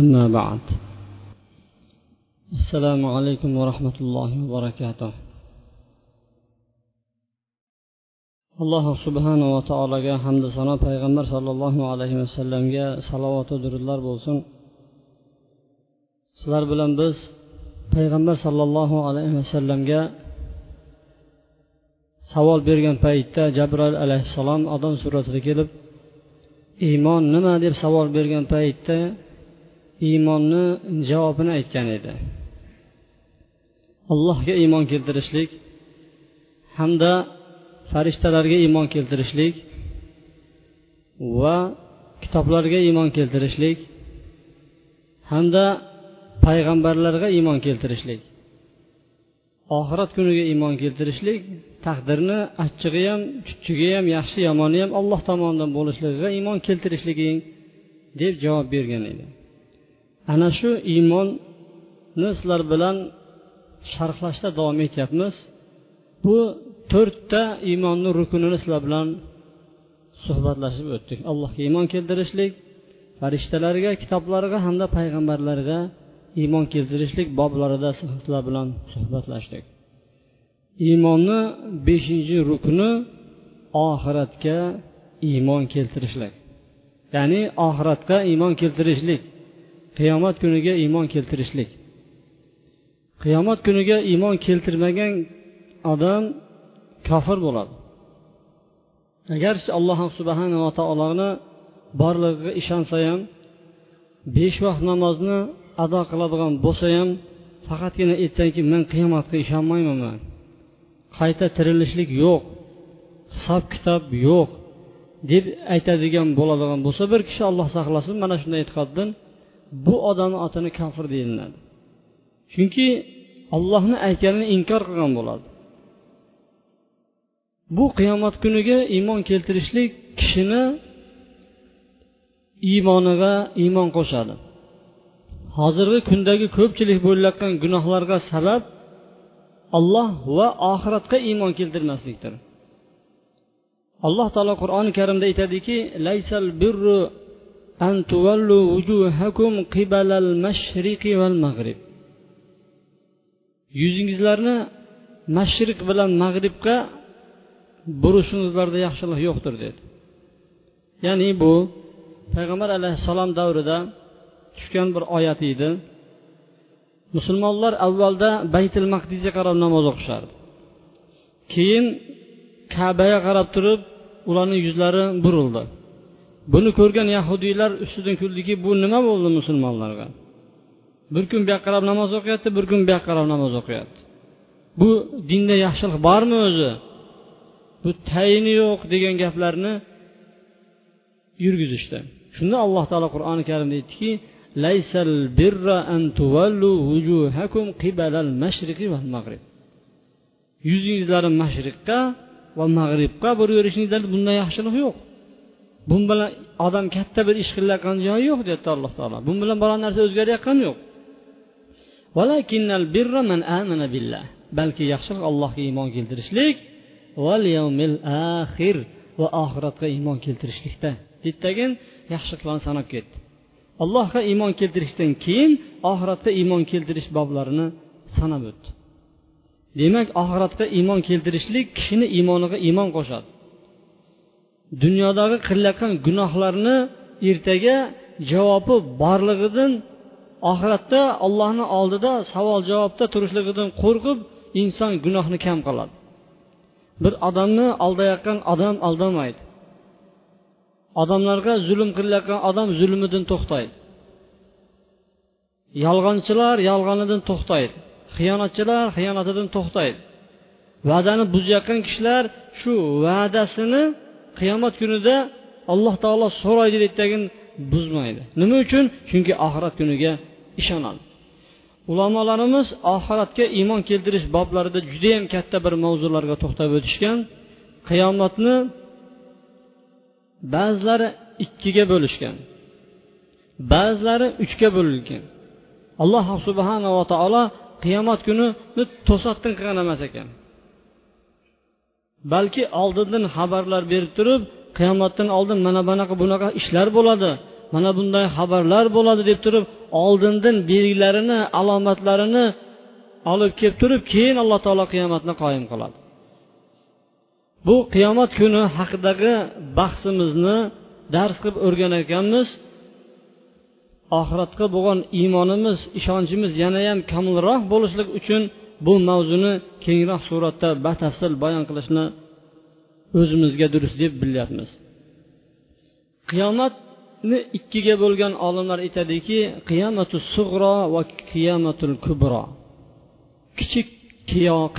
أما بعد السلام عليكم ورحمة الله وبركاته alloh subhanava taologa hamda sano payg'ambar sollallohu alayhi vasallamga salovatu durudlar bo'lsin sizlar bilan biz payg'ambar sollallohu alayhi vasallamga savol bergan paytda jabroil alayhissalom odam suratida kelib iymon nima deb savol bergan paytda iymonni javobini aytgan edi. Allohga iymon keltirishlik hamda farishtalarga iymon keltirishlik va kitoblarga iymon keltirishlik hamda payg'ambarlarga iymon keltirishlik. Oxirat kuniga iymon keltirishlik taqdirni achchig'i ham chuchchigi ham yaxshi yomoni ham alloh tomonidan bo'lishligiga iymon keltirishliging deb javob bergan edi. Ana shu iymonni sizlar bilan sharhlashda davom etyapmiz. Bu to'rtta iymonni rukunini sizlar bilan suhbatlashib o'tdik. Allohga iymon keltirishlik farishtalarga kitoblarga hamda payg'ambarlarga iymon keltirishlik boblarida sizlar bilan suhbatlashdik. Iymonni beshinchi rukni oxiratga iymon keltirishlik. Ya'ni oxiratga iymon keltirishlik. Qiyomat kuniga iymon keltirishlik. Qiyomat kuniga iymon keltirmagan odam kofir bo'ladi. Agarchi alloh subhanava taoloni borligiga ishonsa ham besh vaqt namozni ado qiladigan bo'lsa ham faqatgina aytsanki men qiyomatga ishonmayman man. Qayta tirilishlik yo'q hisob kitob yo'q deb aytadigan bo'ladigan bo'lsa bir kishi olloh saqlasin mana shunday e'tiqoddan bu odamni otini kofir deyiladi. Chunki ollohni aytganini inkor qilgan bo'ladi. Bu qiyomat kuniga iymon keltirishlik kishini iymoniga iymon qo'shadi. Hozirgi kundagi ko'pchilik bo'layotgan gunohlarga sabab olloh va oxiratga iymon keltirmaslikdir. Alloh taolo qur'oni karimda aytadiki laysal birru أن تولوا وجوهكم قبل mashriqi والمغرب. Yuzingizlarni mashriq bilan mag'ribga burishingizlarda yaxshilik yo'qdir dedi. Ya'ni bu payg'ambar alayhissalom davrida tushgan bir oyat edi. Musulmonlar avvalda baytil maqdisga qarab namoz o'qishardi. Keyin kabaga qarab turib ularning yuzlari burildi. Buni ko'rgan yahudiylar ustidan kuldiki bu nima bo'ldi musulmonlarga? Bir kun bu yoqqa qarab namoz o'qiyapti bir kun bu yoqqa qarab namoz o'qiyapti. Bu dinda yaxshilik bormi o'zi? Bu tayini yo'q degan gaplarni yurgizishdi. Shunda alloh taolo qur'oni karimda aytdiki laysal birra an tuvallu vujuhakum qibalal mashriqi val mag'rib yuzingizlarni mashriqqa va mag'ribga buraverishingizdagi bundan yaxshilik yo'q. Bu bilan odam katta bir ish qilayotgan joyi yo'q deyapti alloh taolo. Bu bilan biron narsa o'zgarayotgani yo'q. Balki yaxshilik allohga iymon keltirishlik axir va oxiratga iymon keltirishlikda. Bittagin yaxshiliklarni sanab ketdi allohga iymon keltirishdan keyin oxiratga iymon keltirish boblarini sanab o'tdi demak oxiratga iymon keltirishlik kishini iymoniga iymon qo'shadi. Dunyodagi qilayotgan gunohlarni ertaga javobi borligidan oxiratda ollohni oldida savol javobda turishligidan qo'rqib inson gunohni kam qiladi. Bir odamni aldayotgan odam aldamaydi. Odamlarga zulm qilayotgan odam zulmidan to'xtaydi. Yolg'onchilar yolg'onidan to'xtaydi. Xiyonatchilar xiyonatidan to'xtaydi. Va'dani buzayotgan kishilar shu va'dasini qiyomat kunida alloh taolo so'raydi deydidagin buzmaydi. Nima uchun? Chunki oxirat kuniga ishonadi. Ulamolarimiz oxiratga iymon keltirish boblarida judayam katta bir mavzularga to'xtab o'tishgan. Qiyomatni ba'zilari ikkiga bo'lishgan ba'zilari uchga bo'lingan. Alloh subhanava taolo qiyomat kunini to'satdan qilgan emas ekan. Balki oldindan xabarlar berib turib qiyomatdan oldin mana bunaqa bunaqa ishlar bo'ladi mana bunday xabarlar bo'ladi deb turib oldindan belgilarini alomatlarini olib kelib turib keyin alloh taolo qiyomatni qoyim qiladi. Bu qiyomat kuni haqidagi bahsimizni dars qilib o'rganar ekanmiz oxiratga bo'lgan iymonimiz ishonchimiz yanayam komilroq bo'lishlik uchun bu mavzuni kengroq suratda batafsil bayon qilishni o'zimizga durust deb bilyapmiz. Qiyomatni ikkiga bo'lgan olimlar aytadiki qiyomatu sug'ro va qiyomatul kubro. Kichik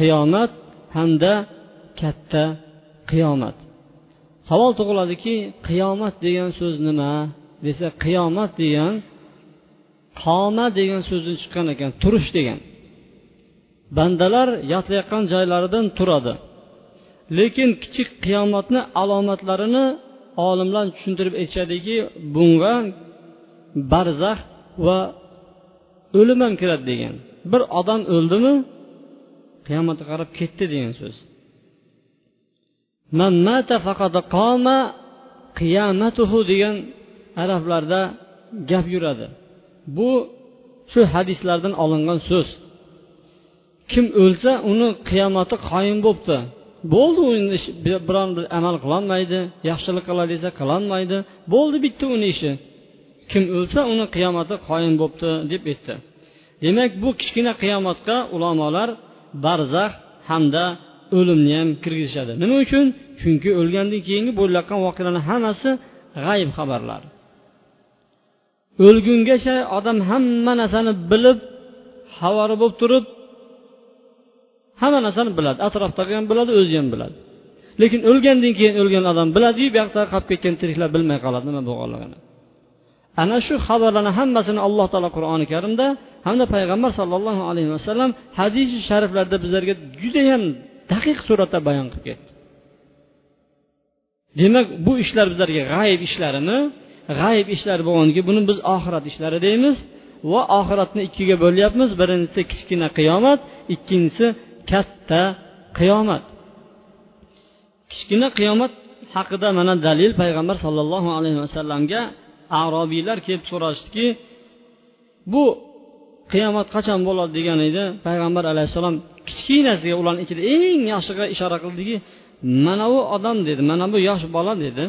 qiyomat hamda katta qiyomat. Savol tug'iladiki qiyomat degan so'z nima? Desa qiyomat degan qoma degan so'zdan chiqqan ekan turish degan. Bandalar yotayotgan joylaridan turadi. Lekin kichik qiyomatni alomatlarini olimlar tushuntirib aytishadiki bunga barzax va o'lim ham kiradi degan. Bir odam o'ldimi qiyomatga qarab ketdi degan so'z. Qiyamatuhu degan arablarda gap yuradi. Bu shu hadislardan olingan so'z. Kim o'lsa uni qiyomati qoyim bo'libdi bo'ldi uni biron bir amal qilolmaydi yaxshilik qiladi desa qilolmaydi. Bo'ldi bitta uni ishi. Kim o'lsa uni qiyomati qoyim bo'libdi deb aytdi. Demak bu kichkina qiyomatga ulamolar barzax hamda o'limni ham kirgizishadi. Nima uchun? Chunki o'lgandan keyingi bo'layotgan voqealarni hammasi g'ayb xabarlar. O'lgungacha odam hamma narsani bilib havori bo'lib turib hamma narsani biladi. Atrofdagi ham biladi o'zi ham biladi. Lekin o'lgandan keyin o'lgan odam biladiyu bu yoqda qolib ketgan tiriklar bilmay qoladi nima bo'lganligini. Ana shu xabarlarni hammasini alloh taolo qur'oni karimda hamda payg'ambar sollallohu alayhi vasallam hadisi shariflarda bizlarga judayam daqiq suratda bayon qilib ketdi. Demak bu ishlar bizlarga g'ayb ishlarini g'ayb ishlar bo'lgandan buni biz oxirat ishlari deymiz va oxiratni ikkiga bo'lyapmiz. Birinchisi kichkina qiyomat ikkinchisi katta qiyomat. Kichkina qiyomat haqida mana dalil payg'ambar sollallohu alayhi vasallamga arobiylar kelib so'rashdiki bu qiyomat qachon bo'ladi? degan edi. Payg'ambar alayhissalom kichkinasiga ularni ichida eng yoshiga ishora qildiki mana bu odam dedi mana bu yosh bola dedi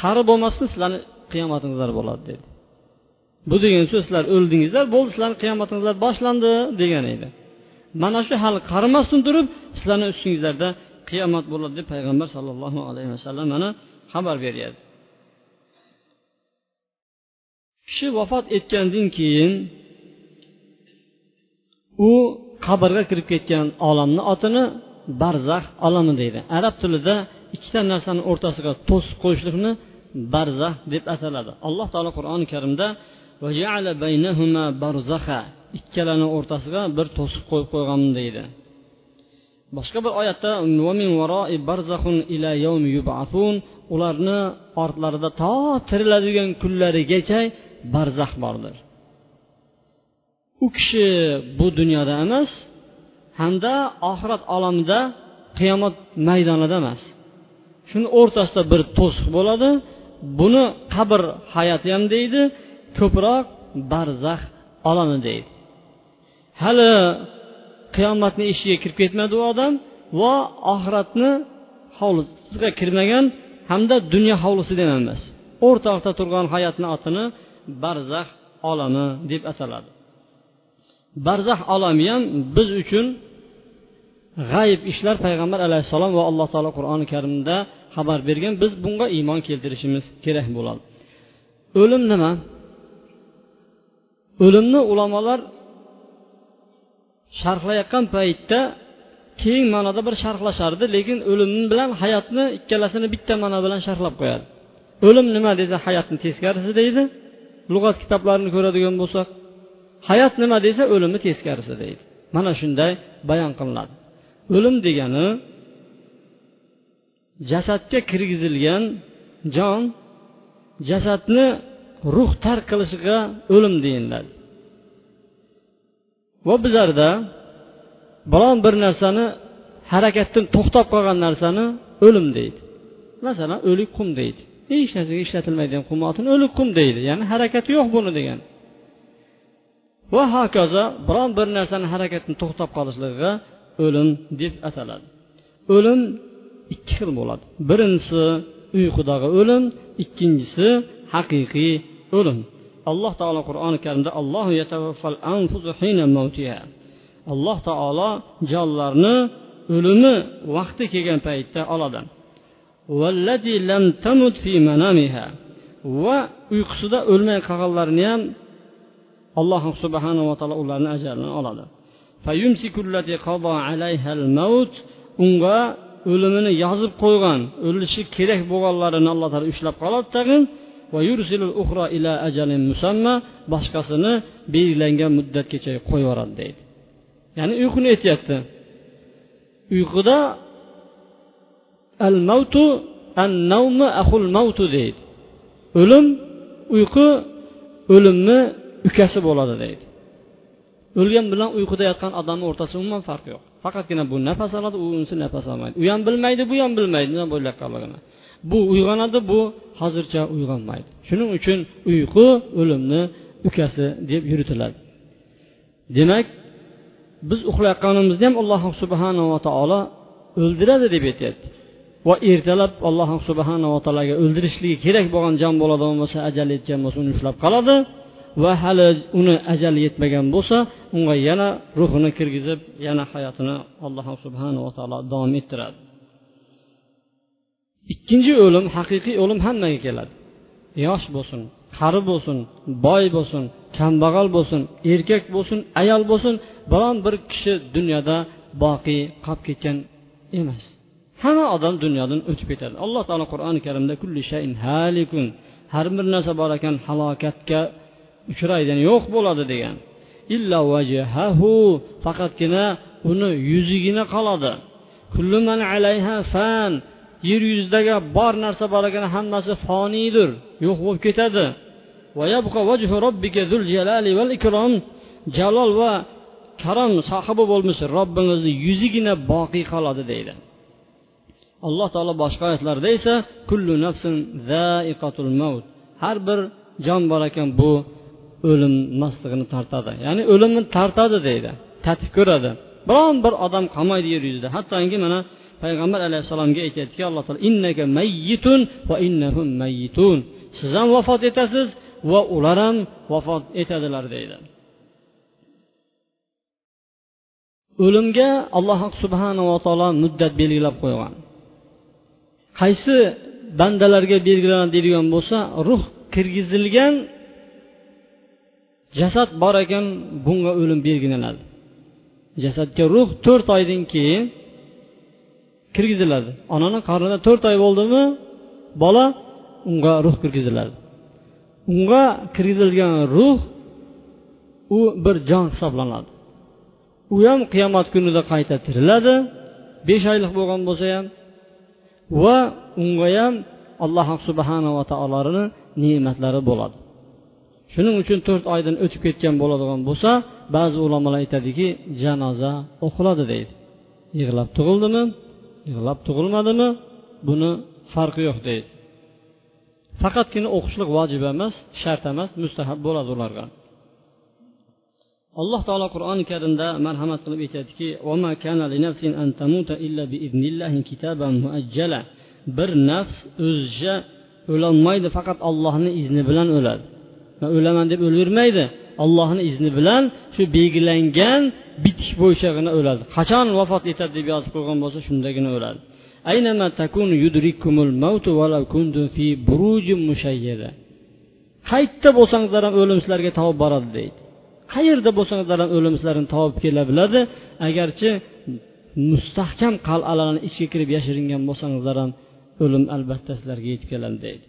qari bo'lmasdan sizlarni qiyomatingizlar bo'ladi dedi. Bu degan so'z sizlar o'ldingizlar bo'ldi sizlarni qiyomatingizlar boshlandi degan edi. Mana shu hali qarimasdan turib sizlarni ustingizlarda qiyomat bo'ladi deb payg'ambar sollallohu alayhi vasallam mana xabar beryapti. Kishi vafot etgandan keyin u qabrga kirib ketgan olamni otini barzax olami deydi. Arab tilida ikkita narsani o'rtasiga to'sib qo'yishlikni barzax deb ataladi. Alloh taolo qur'oni karimda ikkalani o'rtasiga bir to'siq qo'yib qo'ygan deydi. Boshqa bir oyatda ularni ortlarida to tiriladigan kunlarigacha barzax bordir. U kishi bu dunyoda emas hamda oxirat olamida qiyomat maydonida emas. Shuni o'rtasida bir to'siq bo'ladi buni qabr hayoti ham deydi ko'proq barzax olami deydi. Hali qiyomatni eshigiga kirib ketmadi u odam va oxiratni hovlisiga kirmagan hamda dunyo hovlisidan ham emas o'rtoqda turgan hayotni otini barzax olami deb ataladi. Barzax olami ham biz uchun g'ayb ishlar payg'ambar alayhissalom va alloh taolo qur'oni karimda xabar bergan biz bunga iymon keltirishimiz kerak bo'ladi. O'lim nima? O'limni ulamolar sharhlayotgan paytda keng ma'noda bir sharhlashardi lekin o'lim bilan hayotni ikkalasini bitta ma'no bilan sharhlab qo'yadi. O'lim nima desa hayotni teskarisi deydi lug'at kitoblarini ko'radigan bo'lsak hayot nima desa o'limni teskarisi deydi. Mana shunday bayon qilinadi. O'lim degani jasadga kirgizilgan jon jasadni ruh tark qilishiga o'lim deyiladi. Va bizlarda biron bir narsani harakatdan to'xtab qolgan narsani o'lim deydi. Masalan o'lik qum deydi. Hech narsaga ishlatilmaydigan qum otini o'lik qum deydi. Ya'ni harakati yo'q buni degan. Va hokazo biron bir narsani harakatini to'xtab qolishligiga o'lim deb ataladi. O'lim ikki xil bo'ladi. Birinchisi uyqudagi o'lim ikkinchisi haqiqiy o'lim. Alloh taolo qur'oni karimda alloh taolo jonlarni o'limi vaqti kelgan paytda oladi. Va uyqusida o'lmay qolganlarni ham alloh subhanava taolo ularni ajalini oladi. Unga o'limini yozib qo'ygan o'lishi kerak bo'lganlarini alloh taolo ushlab qoladi tag'in boshqasini belgilangan muddatgacha qo'yib yuboradi deydi. Ya'ni uyquni aytyapti uyquda al mavtu an navmi ahul mavtu deydi. O'lim uyqu o'limni ukasi bo'ladi deydi. O'lgan bilan uyquda yotgan odamni o'rtasida umuman farqi yo'q. Faqatgina bu nafas oladi u unisi nafas olmaydi. U ham bilmaydi bu ham bilmaydi nima bo'layotganligini bu uyg'onadi bu hozircha uyg'onmaydi. Shuning uchun uyqu o'limni ukasi deb yuritiladi. Demak biz uxlayotganimizda ham alloh subhanava taolo o'ldiradi deb aytyapti. Va ertalab alloh subhanava taologa o'ldirishligi kerak bo'lgan jon bo'ladigan bo'lsa ajali yetgan bo'lsa uni ushlab qoladi. Va hali uni ajali yetmagan bo'lsa unga yana ruhini kirgizib yana hayotini alloh subhanava taolo davom ettiradi. Ikkinchi o'lim haqiqiy o'lim hammaga keladi. Yosh bo'lsin qari bo'lsin boy bo'lsin kambag'al bo'lsin erkak bo'lsin ayol bo'lsin biron bir kishi dunyoda boqiy qolib ketgan emas. Hamma odam dunyodan o'tib ketadi. Alloh taolo qur'oni karimda kulli shayin halikun har bir narsa bor ekan halokatga uchraydi yo'q bo'ladi degan. Illa vajahahu faqatgina uni yuzigina qoladi. Alayha fan yer yuzidagi bor narsa borligini hammasi foniydir yo'q bo'lib ketadi. Jalol va karom sohibi bo'lmish robbingizni yuzigina boqiy qoladi deydi. Alloh taolo boshqa oyatlarda esa kullu nafsin zaiqatul maut. Har bir jon bor ekan bu o'lim maslig'ini tortadi. Ya'ni o'limni tortadi deydi tatib ko'radi. Biron bir odam qolmaydi yer yuzida. Hattoki mana payg'ambar alayhissalomga aytyaptiki alloh taolo innaka mayyitun va innahum mayyitun. Siz ham vafot etasiz va ular ham vafot etadilar deydi. O'limga alloh subhanava taolo muddat belgilab qo'ygan. Qaysi bandalarga belgilanadi deydigan bo'lsa ruh kirgizilgan jasad bor ekan bunga o'lim belgilanadi. Jasadga ruh to'rt oydan keyin kirgiziladi. Onani qornida to'rt oy bo'ldimi bola unga ruh kirgiziladi. Unga kirgizilgan ruh u bir jon hisoblanadi. U ham qiyomat kunida qayta tiriladi besh oylik bo'lgan bo'lsa ham va unga ham alloh subhanava taoloni ne'matlari bo'ladi. Shuning uchun to'rt oydan o'tib ketgan bo'ladigan bo'lsa ba'zi ulamolar aytadiki janoza o'qiladi deydi. Yig'lab tug'ildimi? Yig'lab tug'ilmadimi? Buni farqi yo'q deydi. Faqatgina o'qishlik vojib emas shart emas mustahab bo'ladi ularga. Alloh taolo qur'oni karimda marhamat qilib aytadiki bir nafs o'zicha o'lolmaydi faqat ollohni izni bilan o'ladi. Man o'laman deb o'lavermaydi ollohni izni bilan shu belgilangan bitish bo'yichagina o'ladi. Qachon vafot etadi deb yozib qo'ygan bo'lsa shundagina o'ladi. Qayerda bo'lsangizlar ham o'lim sizlarga topib boradi deydi. Qayerda bo'lsangizlar ham o'lim sizlarni topib kela biladi agarchi mustahkam qal'alarni ichiga kirib yashiringan bo'lsangizlar ham o'lim albatta sizlarga yetib keladi deydi.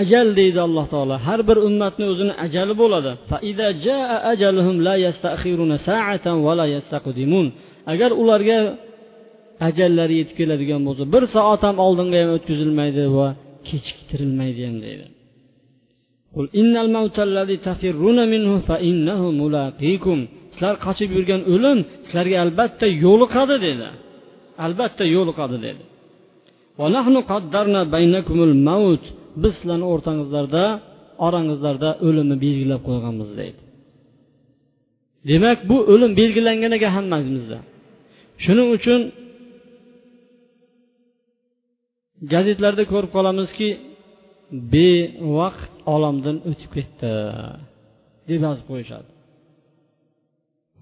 Ajal deydi alloh taolo. Har bir ummatni o'zini ajali bo'ladi agar ularga ajallari yetib keladigan bo'lsa bir soat ham oldinga ham o'tkazilmaydi va kechiktirilmaydi ham deydi. Sizlar qochib yurgan o'lim sizlarga albatta yo'liqadi dedi albatta yo'liqadi dedi biz sizlarni o'rtangizlarda orangizlarda o'limni belgilab qo'yganmiz deydi demak bu o'lim belgilangan ekan hammamizda shuning uchun gazetlarda ko'rib qolamizki bevaqt olamdan o'tib ketdi deb yozib qo'yishadi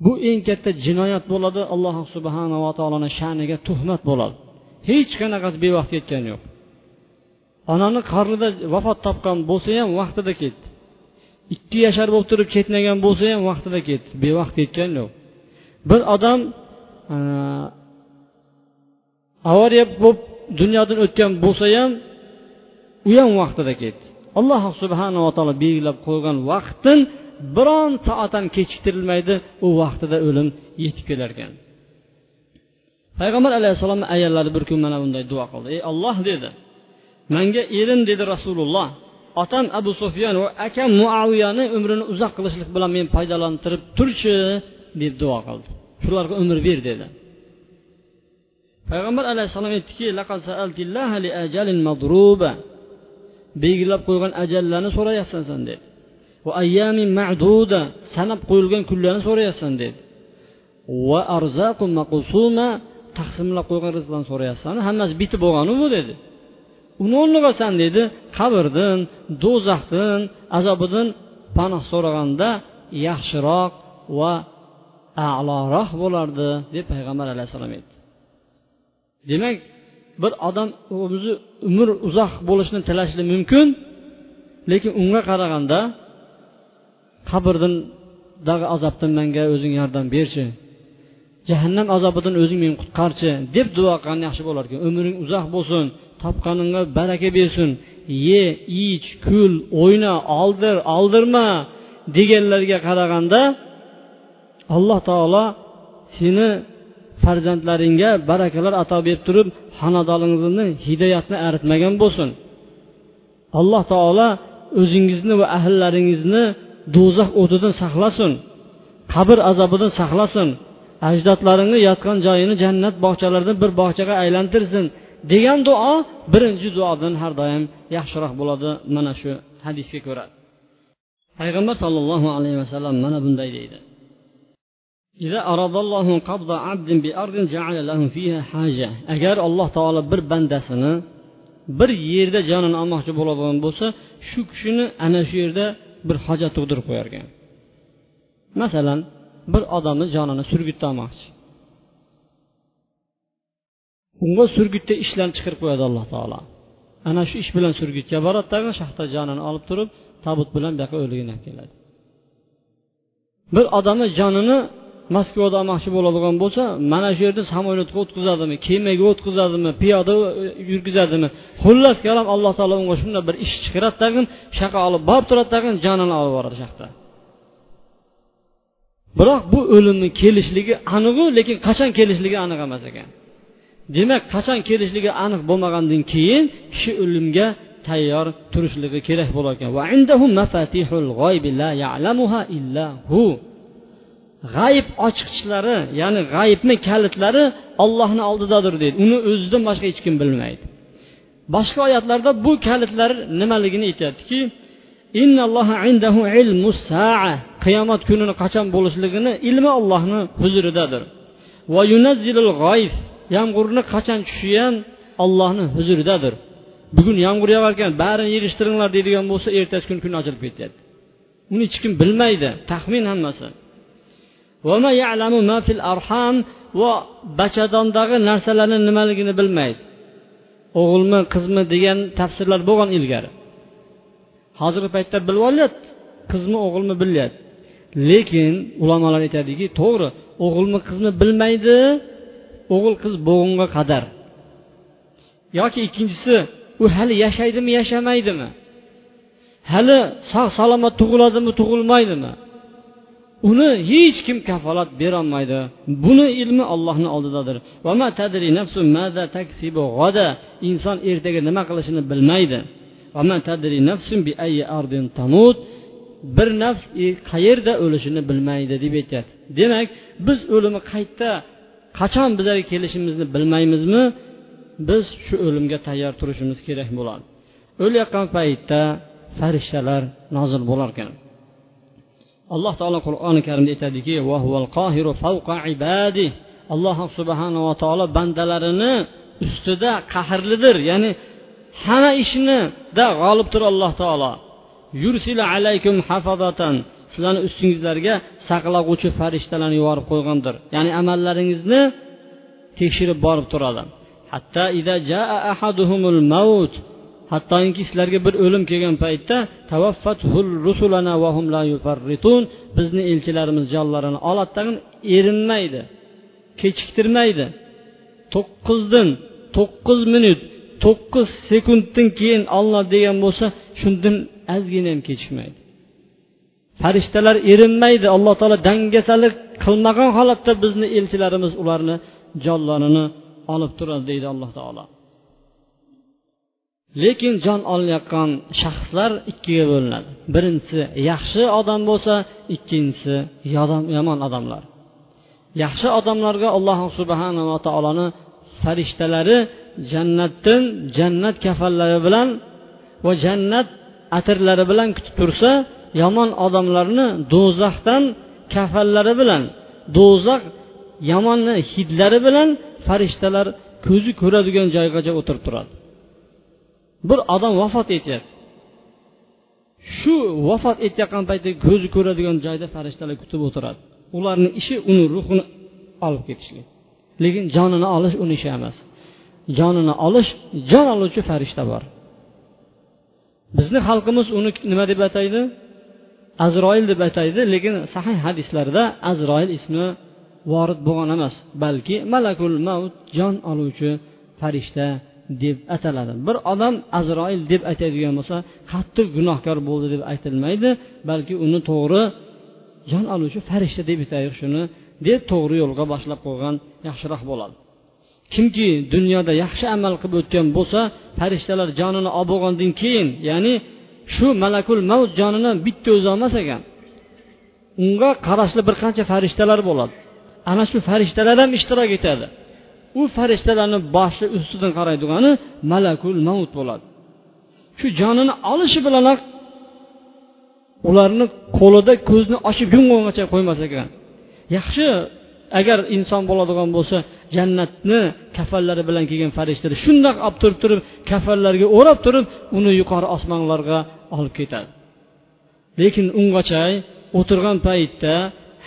bu eng katta jinoyat bo'ladi alloh subhanava taoloni sha'niga tuhmat bo'ladi hech qanaqasi bevaqt ketgani yo'q. Onani qarnida vafot topgan bo'lsa ham vaqtida ketdi ikki yashar bo'lib turib ketmagan bo'lsa ham vaqtida ketdi bevaqt ketgani yo'q. Bir odam e, avariya bo'lib dunyodan o'tgan bo'lsa ham u ham vaqtida ketdi alloh subhanava taolo belgilab qo'ygan vaqtdan biron soat ham kechiktirilmaydi u vaqtida o'lim yetib kelar ekan payg'ambar alayhissalomni ayollari bir kun mana bunday duo qildi. Ey olloh dedi manga erim dedi rasululloh. Otam abu sufyan va akam muaviyani umrini uzoq qilishlik bilan meni foydalantirib turchi deb duo qildi. Shularga umr ber dedi. Payg'ambar alayhissalom aytdiki belgilab qo'ygan ajallarni so'rayapsan san dedi. Va ayyamin ma'duda. Sanab qo'yilgan kunlarni so'rayapsan dedi. Va arzaqu maqsuma taqsimlab qo'ygan rizqdan so'rayapsan hammasi bitib bo'lganu bu dedi. Uni o'rniga san dedi. Qabrdan do'zaxdan azobidan panoh so'raganda yaxshiroq va a'loroq bo'lardi deb payg'ambar alayhissalom aytdi. Demak bir odam o'zi umr uzoq bo'lishini tilashi mumkin lekin unga qaraganda qabrdagi azobdan menga o'zing yordam berchi. Jahannam azobidan o'zing meni qutqarchi deb duo qilgan yaxshi bo'larkan. Umring uzoq bo'lsin topganingga baraka bersin. Ye ich kul o'yna oldir oldirma deganlarga qaraganda alloh taolo seni farzandlaringga barakalar ato berib turib xonadoning'izni hidoyatni aritmagan bo'lsin. Alloh taolo o'zingizni va ahillaringizni do'zax o'tidan saqlasin qabr azobidan saqlasin. Ajdodlaringni yotgan joyini jannat bog'chalaridan bir bog'chaga aylantirsin degan duo birinchi duodan har doim yaxshiroq bo'ladi mana shu hadisga ko'ra. Payg'ambar sollallohu alayhi vasallam mana bunday deydi. Agar alloh taolo bir bandasini bir yerda jonini olmoqchi bo'ladigan bo'lsa shu kishini ana shu yerda bir hojat tug'dirib qo'yar ekan masalan bir odamni jonini surgutda olmoqchi. Unga surgutda ishlarni chiqarib qo'yadi alloh taolo. Ana shu ish bilan surgutga boradi tag'in shaxta jonini olib turib tabut bilan bu yoqqa o'ligini olib keladi. Bir odamni jonini moskvada olmoqchi bo'ladigan bo'lsa mana shu yerda samolyotga o'tkazadimi kemaga o'tkazadimi piyoda yurgizadimi xullas kalom alloh taolo unga shunday bir ish chiqaradi tag'in shaqa olib borib turadi tag'in jonini olib boradi shaqda biroq bu o'limni kelishligi aniqu lekin qachon kelishligi aniq emas ekan. Demak qachon kelishligi aniq bo'lmagandan keyin kishi o'limga tayyor turishligi kerak bo'lar ekan g'ayb ochiqchlari ya'ni g'ayibni kalitlari ollohni oldidadir deydi. Uni o'zidan boshqa hech kim bilmaydi. Boshqa oyatlarda bu kalitlar nimaligini aytyaptiki qiyomat kunini qachon bo'lishligini ilmi ollohni huzuridadir. Va yunazzilul g'oyf yomg'irni qachon tushishi ham ollohni huzuridadir. Bugun yomg'ir yog'arkan barini yig'ishtiringlar deydigan bo'lsa ertasi kuni kun ochilib ketyapti. Uni hech kim bilmaydi taxmin hammasi. Va bachadondagi narsalarni nimaligini bilmaydi. O'g'ilmi qizmi degan tafsirlar bo'lgan ilgari. Hozirgi paytda bilib olyapti qizmi o'g'ilmi bilyapti. Lekin ulamolar aytadiki to'g'ri o'g'ilmi qizmi bilmaydi o'g'il qiz bo'lgunga qadar. Yoki ikkinchisi u hali yashaydimi yashamaydimi? Hali sog' salomat tug'iladimi tug'ilmaydimi? Uni hech kim kafolat berolmaydi. Buni ilmi ollohni oldidadir. Inson ertaga nima qilishini bilmaydi. Bir nafs e, qayerda o'lishini bilmaydi deb aytyapti. Demak biz o'limi qayerda qachon bizlarga kelishimizni bilmaymizmi? Biz shu o'limga tayyor turishimiz kerak bo'ladi. O'layotgan paytda farishtalar nozil bo'lar ekan. Alloh taolo qur'oni karimda aytadiki alloh subhanava taolo bandalarini ustida qahrlidir. Ya'ni hamma ishnida g'olibdir alloh taolo. Yursila alaykum hafazatan. Sizlarni ustingizlarga saqlag'uvchi farishtalarni yuborib qo'ygandir. Ya'ni amallaringizni tekshirib borib turadi. Hattoki sizlarga bir o'lim kelgan paytda tawaffatul rusulana wahum la yufarritun, bizni elchilarimiz jonlarini oladi tag'in erinmaydi kechiktirmaydi. To'qqizdan to'qqiz minut to'qqiz sekunddan keyin olloh degan bo'lsa shundan ozgina ham kechikmaydi farishtalar erinmaydi alloh taolo dangasalik qilmagan holatda bizni elchilarimiz ularni jonlarini olib turadi deydi alloh taolo. Lekin jon olayotgan shaxslar ikkiga bo'linadi. Birinchisi yaxshi odam bo'lsa ikkinchisi yomon odamlar. Yaxshi odamlarga alloh subhanava taoloni farishtalari jannatdan jannat kafallari bilan va jannat atirlari bilan kutib tursa yomon odamlarni do'zaxdan kafallari bilan do'zax yomonni hidlari bilan farishtalar ko'zi ko'radigan joygacha o'tirib turadi. Bir odam vafot etyapti. Shu vafot etayotgan paytda ko'zi ko'radigan joyda farishtalar kutib o'tiradi. Ularni ishi uni ruhini olib ketishlik lekin jonini olish uni ishi emas. Jonini olish jon oluvchi farishta bor. Bizni xalqimiz uni nima deb ataydi? Azroil deb ataydi lekin sahih hadislarda azroil ismi vorid bo'lgan emas balki malakul mavt jon oluvchi farishta deb ataladi. Bir odam azroil deb aytadigan bo'lsa qattiq gunohkor bo'ldi deb aytilmaydi balki uni to'g'ri jon oluvchi farishta deb aytaylik shuni deb to'g'ri yo'lga boshlab qo'ygan yaxshiroq bo'ladi. Kimki dunyoda yaxshi amal qilib o'tgan bo'lsa farishtalar jonini olib bo'lgandan keyin ya'ni shu malakul mavt jonini bitta o'zi olmas ekan. Unga qarashli bir qancha farishtalar bo'ladi. Ana shu farishtalar ham ishtirok etadi. U farishtalarni boshi ustidan qaraydigani malakul mavt bo'ladi. Shu jonini olishi bilanoq ularni qo'lida ko'zni ochib yumgungacha qo'ymas ekan. Yaxshi agar inson bo'ladigan bo'lsa jannatni kafallari bilan kelgan farishtalar shundoq olib turib turib kafallarga o'rab turib uni yuqori osmonlarga olib ketadi. Lekin ungacha o'tirgan paytda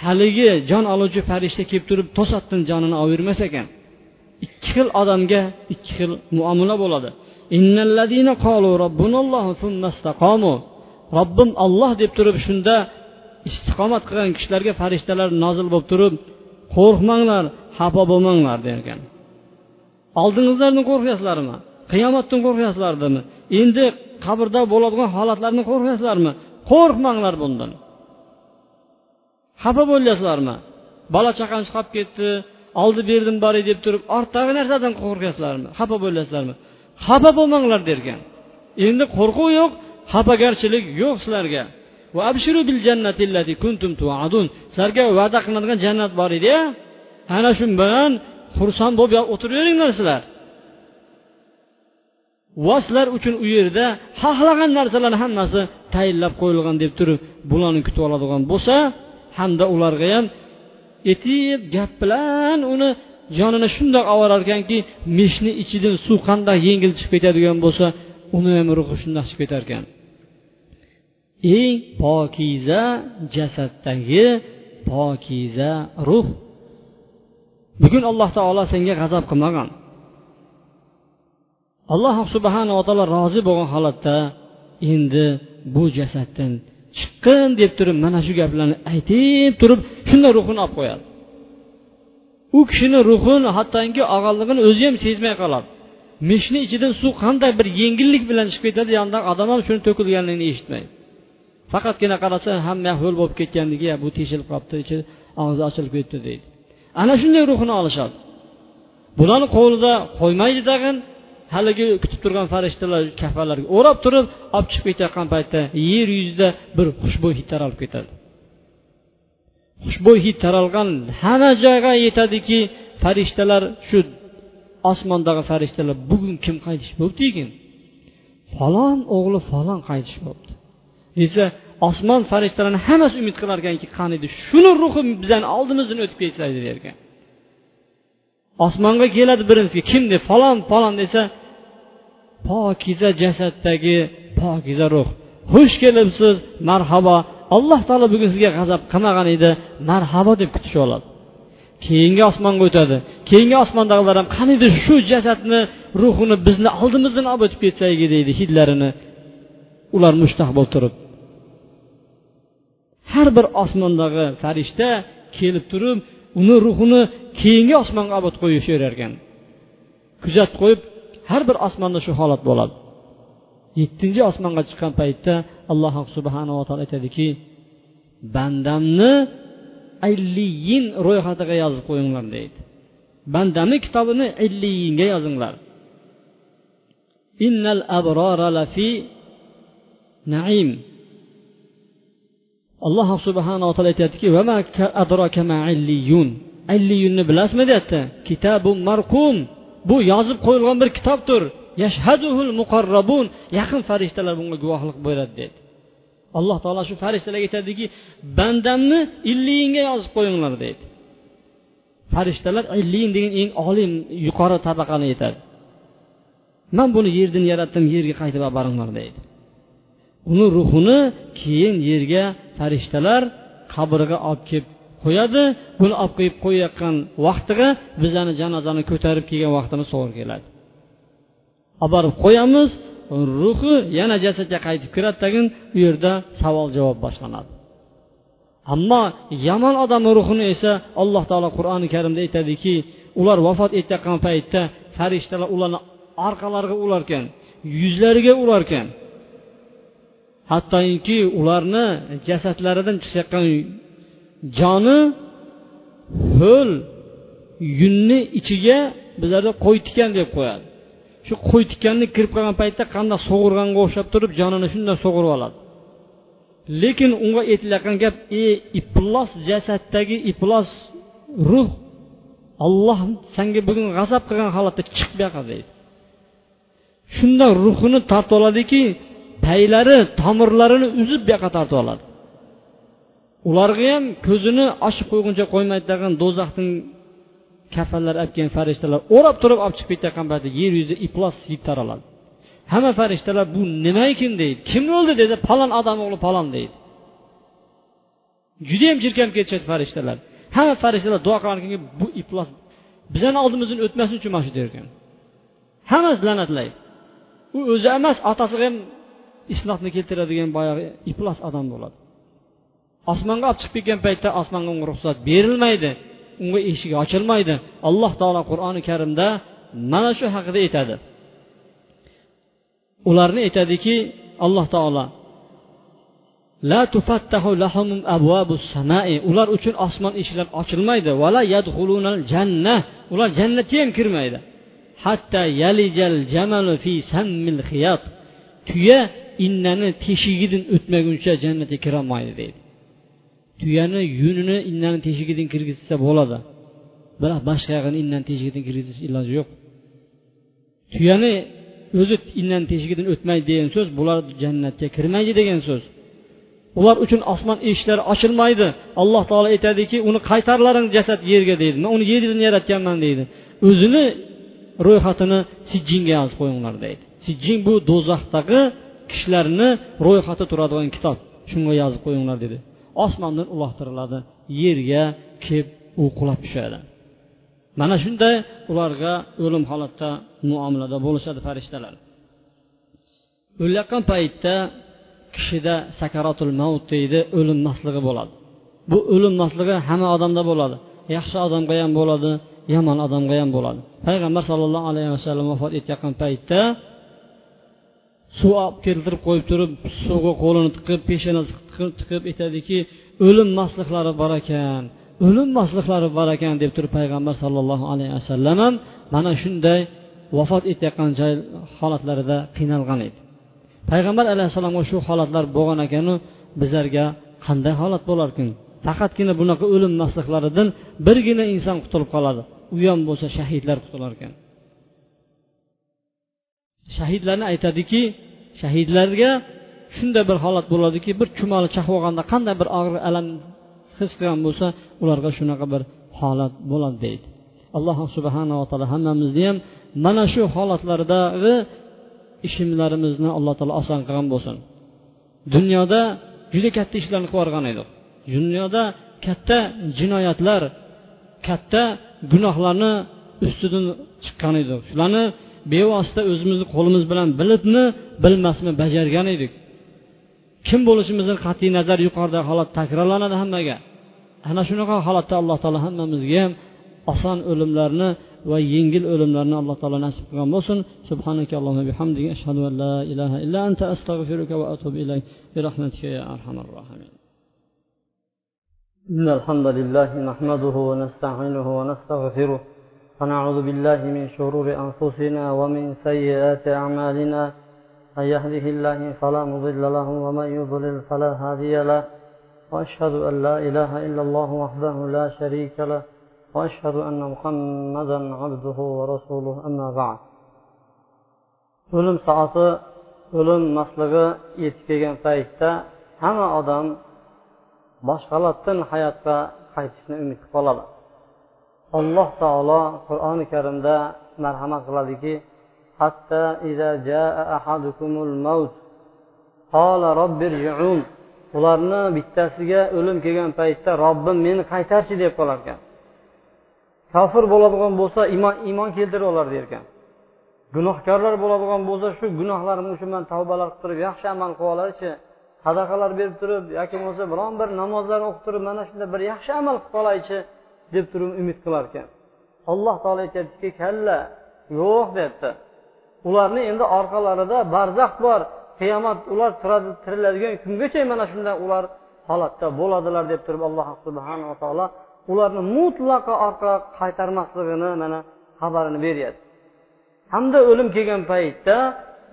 haligi jon oluvchi farishta kelib turib to'satdan jonini olavermas ekan. Ikki xil odamga ikki xil muomala bo'ladi. Robbim olloh deb turib shunda istiqomat qilgan kishilarga farishtalar nozil bo'lib turib qo'rqmanglar xafa bo'lmanglar derkan. Oldingizlardan qo'rqyapsizlarmi? Qiyomatdan qo'rqyapsizlarmi endi qabrda bo'ladigan holatlardan qo'rqyapsizlarmi? Qo'rqmanglar bundan. Xafa bo'lyapsizlarmi? Bola chaqam qolib ketdi oldi berdim boray deb turib ortdagi narsadan qo'rqyapsizlarmi? Xafa bo'lyapsizlarmi? Xafa bo'lmanglar derkan. Endi qo'rquv yo'q xafagarchilik yo'q sizlarga. Sizlarga va'da qilinadigan jannat bor edi ana shu bilan xursand bo'lib o'tiraveringlar sizlar. Va sizlar uchun u yerda xohlagan narsalarni hammasi tayinlab qo'yilgan deb turib bularni kutib oladigan bo'lsa hamda ularga ham etib gap bilan uni jonini shundoq ovorar ekanki meshni ichidan suv qandoq yengil chiqib ketadigan bo'lsa uni ham ruhi shundoq chiqib ketar ekan eng pokiza jasaddagi pokiza ruh. Bugun alloh taolo senga g'azab qilmagan. Alloh subhanava taolo rozi bo'lgan holatda endi bu jasaddan chiqqin deb turib mana shu gaplarni aytib turib shunday ruhini olib qo'yadi. U kishini ruhini hattoki og'anligini o'zi ham sezmay qoladi. Meshni ichidan suv qanday bir yengillik bilan chiqib ketadi yonidan odam ham shuni to'kilganligini eshitmaydi. Faqatgina qarasa hamma ho'l bo'lib ketganligi bu teshilib qolibdi ichi og'zi ochilib ketibdi deydi. Ana shunday ruhini olishadi. Bularni qo'lida qo'ymaydi tag'in haligi kutib turgan farishtalar kafalarga o'rab turib olib chiqib ketayotgan paytda yer yuzida bir xushbo'y hid taralib ketadi. Xushbo'y hid taralgan hamma joyga yetadiki farishtalar shu osmondagi farishtalar bugun kim qaytish bo'libdi ekan? Falon o'g'li falon qaytish bo'libdi. Desa osmon farishtalarni hammasi umid qilarkanki qani edi shuni ruhi bizani oldimizdan o'tib ketsa der osmonga keladi birinchisiga kim deb falon falon desa pokiza jasaddagi pokiza ruh. Xush kelibsiz marhabo alloh taolo bugun sizga g'azab qilmagan edi marhabo deb kutishib oladi. Keyingi osmonga o'tadi. Keyingi osmondagilar ham qaniydi shu jasadni ruhini bizni oldimizdan olib o'tib ketsayki deydi hidlarini. Ular mushtaq bo'lib turib. Har bir osmondagi farishta kelib turib uni ruhini keyingi osmonga olib o'tib ekan kuzatib qo'yib har bir osmonda shu holat bo'ladi. Yettinchi osmonga chiqqan paytda alloh subhanava taolo aytadiki bandamni illiyin ro'yxatiga yozib qo'yinglar deydi. Bandamni kitobini illiyinga yozinglar. Innal abrora lafi naim. Alloh subhanaa taolo aytyaptiki illiyunni bilasizmi deyapti? Kitabu marqum. Bu yozib qo'yilgan bir kitobdir. Yashhaduhul muqarrabun. Yaqin farishtalar bunga guvohlik beradi dedi alloh taolo shu farishtalarga aytadiki bandamni illiyinga yozib qo'yinglar deydi. Farishtalar illiyin degan eng oliy yuqori tabaqani aytadi. Man buni yerdan yaratdim yerga qaytib olib boringlar deydi. Uni ruhini keyin yerga farishtalar qabrga olib kelib qo'yadi. Buni olib qo'yib qo'yayotgan vaqtiga bizani janozani ko'tarib kelgan vaqtimiz to'g'ri keladi. Olib borib qo'yamiz ruhi yana jasadga qaytib kiradi tagin u yerda savol javob boshlanadi. Ammo yomon odamni ruhini esa alloh taolo qur'oni karimda aytadiki ular vafot etayotgan paytda farishtalar ularni orqalariga ularkan yuzlariga ularkan hattoki ularni jasadlaridan chiqayotgan joni ho'l yunni ichiga bizlarda qo'y tikan deb qo'yadi. Shu qo'y tikanni kirib qolgan paytda qanday sug'urganga o'xshab turib jonini shunday sug'urib oladi. Lekin unga aytilayotgan gap e iflos jasaddagi iflos ruh olloh senga bugun g'azab qilgan holatda chiq bu yoqqa deydi. Shunda ruhini tortib oladiki paylari tomirlarini uzib bu yoqqa tortib oladi. Ularga ham ko'zini ochib qo'yguncha qo'ymaydi degan do'zaxning kafanlar olib kelgan farishtalar o'rab turib olib chiqib ketayotgan paytda yer yuzida iflos yeb taraladi. Hamma farishtalar bu nima ekan deydi. Kim o'ldi desa falon odam o'g'li falon deydi. Judayam jirkanib ketishadi farishtalar. Hamma farishtalar duo qilgan bu iflos bizani oldimizdan o'tmasin uchun mana shu der ekan hammasi la'natlaydi. U o'zi emas otasiga ham islohni keltiradigan boyagi iflos odam bo'ladi. Osmonga olib chiqib ketgan paytda osmonga unga ruxsat berilmaydi unga eshigi ochilmaydi. Alloh taolo qur'oni karimda mana shu haqida aytadi. Ularni aytadiki alloh taolo la tufattahu lahum samai ular uchun osmon eshiklari ochilmaydi. Vala yadkhulunal janna ular jannatga ham kirmaydi. Hatta yalijal jamalu fi sammil xiyat tuya innani teshigidan o'tmaguncha jannatga kirolmaydi deydi. Tuyani yunini innani teshigidan kirgizsa bo'ladi. Biroq boshqa yog'ini innani teshigidan kirgizish iloji yo'q. Tuyani o'zi innani teshigidan o'tmaydi degan so'z bular jannatga kirmaydi degan so'z. Ular uchun osmon eshiklari ochilmaydi. Alloh taolo aytadiki uni qaytarlaring jasad yerga deydi. Man uni yerdan yaratganman deydi. O'zini ro'yxatini sijjinga yozib qo'yinglar deydi. Sijjin bu do'zaxdagi kishilarni ro'yxati turadigan kitob. Shunga yozib qo'yinglar dedi. Osmondan uloqtiriladi yerga kelib u qulab tushadi. Mana shunday ularga o'lim holatda muomalada bo'lishadi farishtalar. O'layotgan paytda kishida sakarotul mavt deydi o'linmasligi bo'ladi. Bu o'linmasligi hamma odamda bo'ladi. Yaxshi odamga ham bo'ladi yomon odamga ham bo'ladi. Payg'ambar sollallohu alayhi vasallam vafot etayotgan paytda suv olib keltirib qo'yib turib suvga qo'lini tiqib peshonasiga tiqib aytadiki o'lim maslihlari bor ekan o'lim maslihlari bor ekan deb turib payg'ambar sollallohu alayhi vasallam ham mana shunday vafot etayotgan joy holatlarida qiynalgan edi. Payg'ambar alayhissalomga shu holatlar bo'lgan ekanu bizlarga qanday holat bo'larkan faqatgina bunaqa o'lim maslihlaridan birgina inson qutulib qoladi. U ham bo'lsa shahidlar qutular ekan shahidlarni aytadiki shahidlarga shunday bir holat bo'ladiki bir chumoli chaqib qanday bir og'ir alam his qilgan bo'lsa ularga shunaqa bir holat bo'ladi deydi. Alloh subhanava taolo hammamizni ham mana shu holatlardagi ishlarimizni alloh taolo oson qilgan bo'lsin. Dunyoda juda katta ishlarni qilib yuborgan edik. Dunyoda katta jinoyatlar katta gunohlarni ustidan chiqqan edik. Shularni bevosita o'zimizni qo'limiz bilan bilibmi bilmasmi bajargan edik kim bo'lishimizdan qat'iy nazar yuqoridagi holat takrorlanadi hammaga ana shunaqa holatda alloh taolo hammamizga ham oson o'limlarni va yengil o'limlarni alloh taolo nasib qilgan bo'lsin subhanaka allohumma bihamdika ashhadu an la ilaha illa anta astag'firuka va atubu ilayk bi rahmatika ya arhamar rohimin إن الحمد لله نحمده ونستعينه ونستغفره ونعوذ بالله من شرور أنفسنا ومن سيئات أعمالنا. من يهده الله فلا مضل له ومن يضلل فلا هادي له. وأشهد أن لا إله إلا الله وحده لا شريك له. وأشهد أن محمدا عبده ورسوله. أما بعد. o'lim soati o'lim maslig'i yetib kelgan paytda hamma odam boshqalardan hayotga qaytishni umid qilib qoladi alloh taolo qur'oni karimda marhamat qiladiki حتى إذا جاء أحدكم الموت قال رب ارجعون ularni bittasiga o'lim kelgan paytda robbim meni qaytarchi deb qolar ekan kofir bo'ladigan bo'lsa iymon iymon keltirib olar derkan gunohkorlar bo'ladigan bo'lsa shu gunohlarimni shu man tavbalar qilib turib yaxshi amal qilib olaychi sadaqalar berib turib yoki bo'lmasa biron bir namozlar o'qib turib mana shunday bir yaxshi amal qilib qolaychi deb turib umid qilar ekan alloh taolo aytyaptiki kalla yo'q deyapti ularni endi orqalarida barzax bor. Qiyomat ular tiriladigan kungacha mana shunday ular holatda bo'ladilar deb turib alloh subhanava taolo ularni mutlaqo orqaga qaytarmasligini mana xabarini beryapti. Hamda o'lim kelgan paytda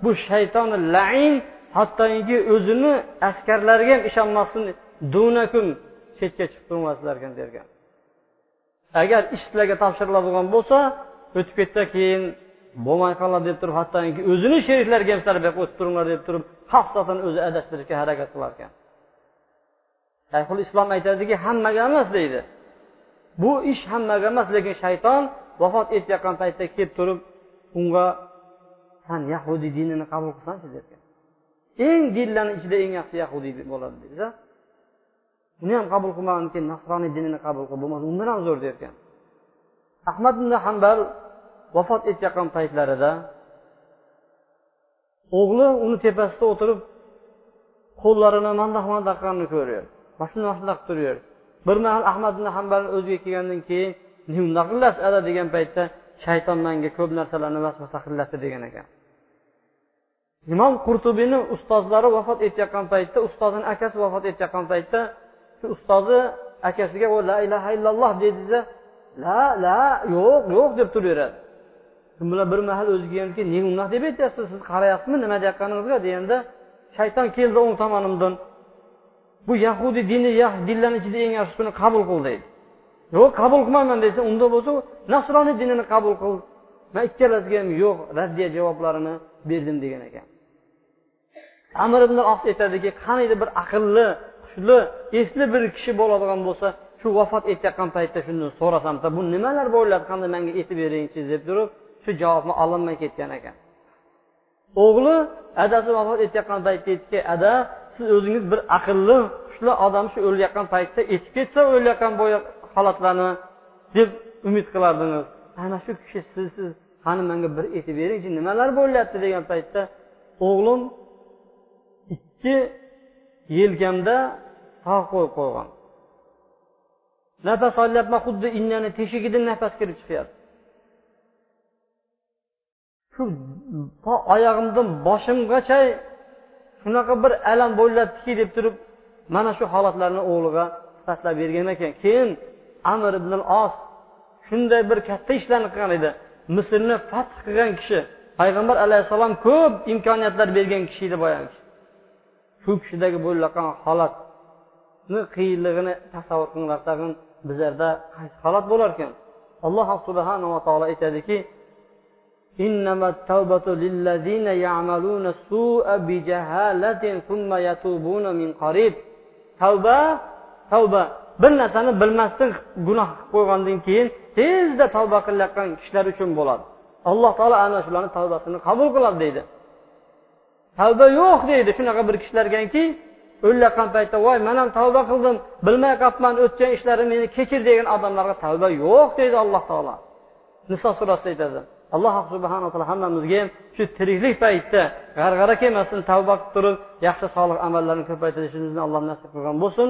bu shaytoni lain hattoki o'zini askarlariga ham ishonmasin dunakun chetga chiqib turmaslar ekan dergan. Agar ish sizlarga topshiriladigan bo'lsa o'tib ketsa keyin bo'lmay qoladi deb turib hattoki o'zini sheriklariga ham sizlar o'tib turinglar deb turib xosatan o'zi adashtirishga harakat qilar ekan. Shayxul islom aytadiki hammaga emas deydi. Bu ish hammaga emas lekin shayton vafot etayotgan paytda kelib turib unga san yahudiy dinini qabul qilsanchi? derkan eng dinlarni ichida eng yaxshi yahudiy bo'ladi deydi uni ham qabul qilmagan keyin nasroniy dinini qabul qil bo'lmasa undan ham zo'r derkan. Ahmad ibn hambal vafot etayotgan paytlarida o'g'li uni tepasida o'tirib qo'llarini mandaq mandaq qilganini ko'ryapti mana shunday mana shunday qilib turaverdi bir mahal ahmad ibn hambalni o'ziga kelgandan keyin undoq qilasiz ada degan paytda shayton manga ko'p narsalarni vasvasa qilyapti degan ekan. Imom qurtubiyni ustozlari vafot etayotgan paytda ustozini akasi vafot etayotgan paytda ustozi akasiga la ilaha illalloh deydida la la yo'q yo'q deb turaveradi. Shu bilan bir mahal o'ziga hamki nega unaqa deb aytyapsiz? Siz qarayapsizmi? Nima deyotganingizga? deganda shayton keldi o'ng tomonimdan. Bu yahudiy dini dinlarni ichida eng yaxshisini qabul qil deydi. Yo'q qabul qilmayman desa unda bo'lsa nasroniy dinini qabul qil. Man ikkalasiga ham yo'q raddiya javoblarini berdim degan ekan. Amir ibn os aytadiki qaniydi bir aqlli hushli esli bir kishi bo'ladigan bo'lsa shu vafot etayotgan paytda shundan so'rasam bu nimalar bo'ladi qanday manga aytib beringchi? deb turib shu javobni ololmay ketgan ekan. O'g'li adasi vafot etayotgan paytda aytdiki ada siz o'zingiz bir aqlli hushli odam shu o'layotgan paytda aytib ketsa o'layotgan holatlarni deb umid qilardingiz. Ana shu kishi siz qani manga bir aytib beringchi nimalar bo'lyapti degan paytda o'g'lim ikki yelkamda tog' qo'yib qo'ygan. Nafas olyapman xuddi innani teshigidan nafas kirib chiqyapti. Shu oyog'imdan boshimgacha shunaqa bir alam bo'lyaptiki deb turib mana shu holatlarni o'g'liga sifatlab bergan ekan. Keyin amir ibn os shunday bir katta ishlarni qilgan edi. Misrni fath qilgan kishi payg'ambar alayhissalom ko'p imkoniyatlar bergan kishi edi boyagi shu kishidagi bo'layotgan holat qiyinligini tasavvur qilinglar tag'in bizlarda qaysi holat bo'lar ekan alloh subhanava taolo aytadiki إنما التوبة للذين يعملون السوء بجهالة ثم يتوبون من قريب tavba tavba bir narsani bilmasdan gunoh qilib qo'ygandan keyin tezda tavba qilayotgan kishilar uchun bo'ladi alloh taolo ana shularni tavbasini qabul qiladi deydi tavba yo'q deydi shunaqa bir kishilargaki o'layotgan paytda voy man ham tavba qildim bilmay qolibman o'tgan ishlarim meni kechir degan odamlarga tavba yo'q deydi alloh taolo. Niso surasida aytadi alloh subhanaa taolo hammamizga ham shu tiriklik paytda g'arg'ara kelmasin tavba qilib turib yaxshi solih amallarni ko'paytirishimizni alloh nasib qilgan bo'lsin.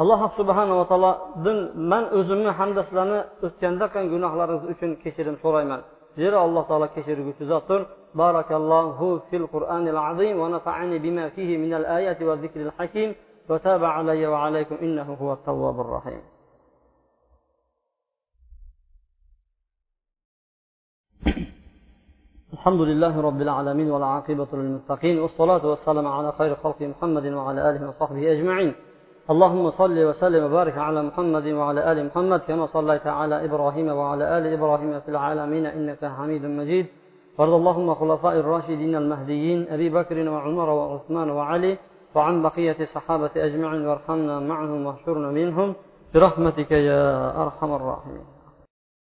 Alloh subhanava taolodan man o'zimni hamda sizlarni o'tganda qilgan gunohlaringiz uchun kechirim so'rayman. Zira Allah Teala keçirgüsü zattır. Barakallahu fil Kur'anil azim ve nafa'ani bima fihi minel ayati ve zikril hakim ve tabe aleyye ve aleykum innehu huve tevvabur rahim. الحمد لله رب العالمين والعاقبة للمتقين والصلاة والسلام على خير خلق محمد وعلى آله وصحبه أجمعين اللهم صل وسلم وبارك على محمد وعلى آل محمد كما صليت على إبراهيم وعلى آل إبراهيم في العالمين إنك حميد مجيد. وارض اللهم خلفاء الراشدين المهديين أبي بكر وعمر وعثمان وعلي وعن بقية الصحابة أجمعين وارحمنا معهم واحشرنا منهم. برحمتك يا أرحم الراحمين.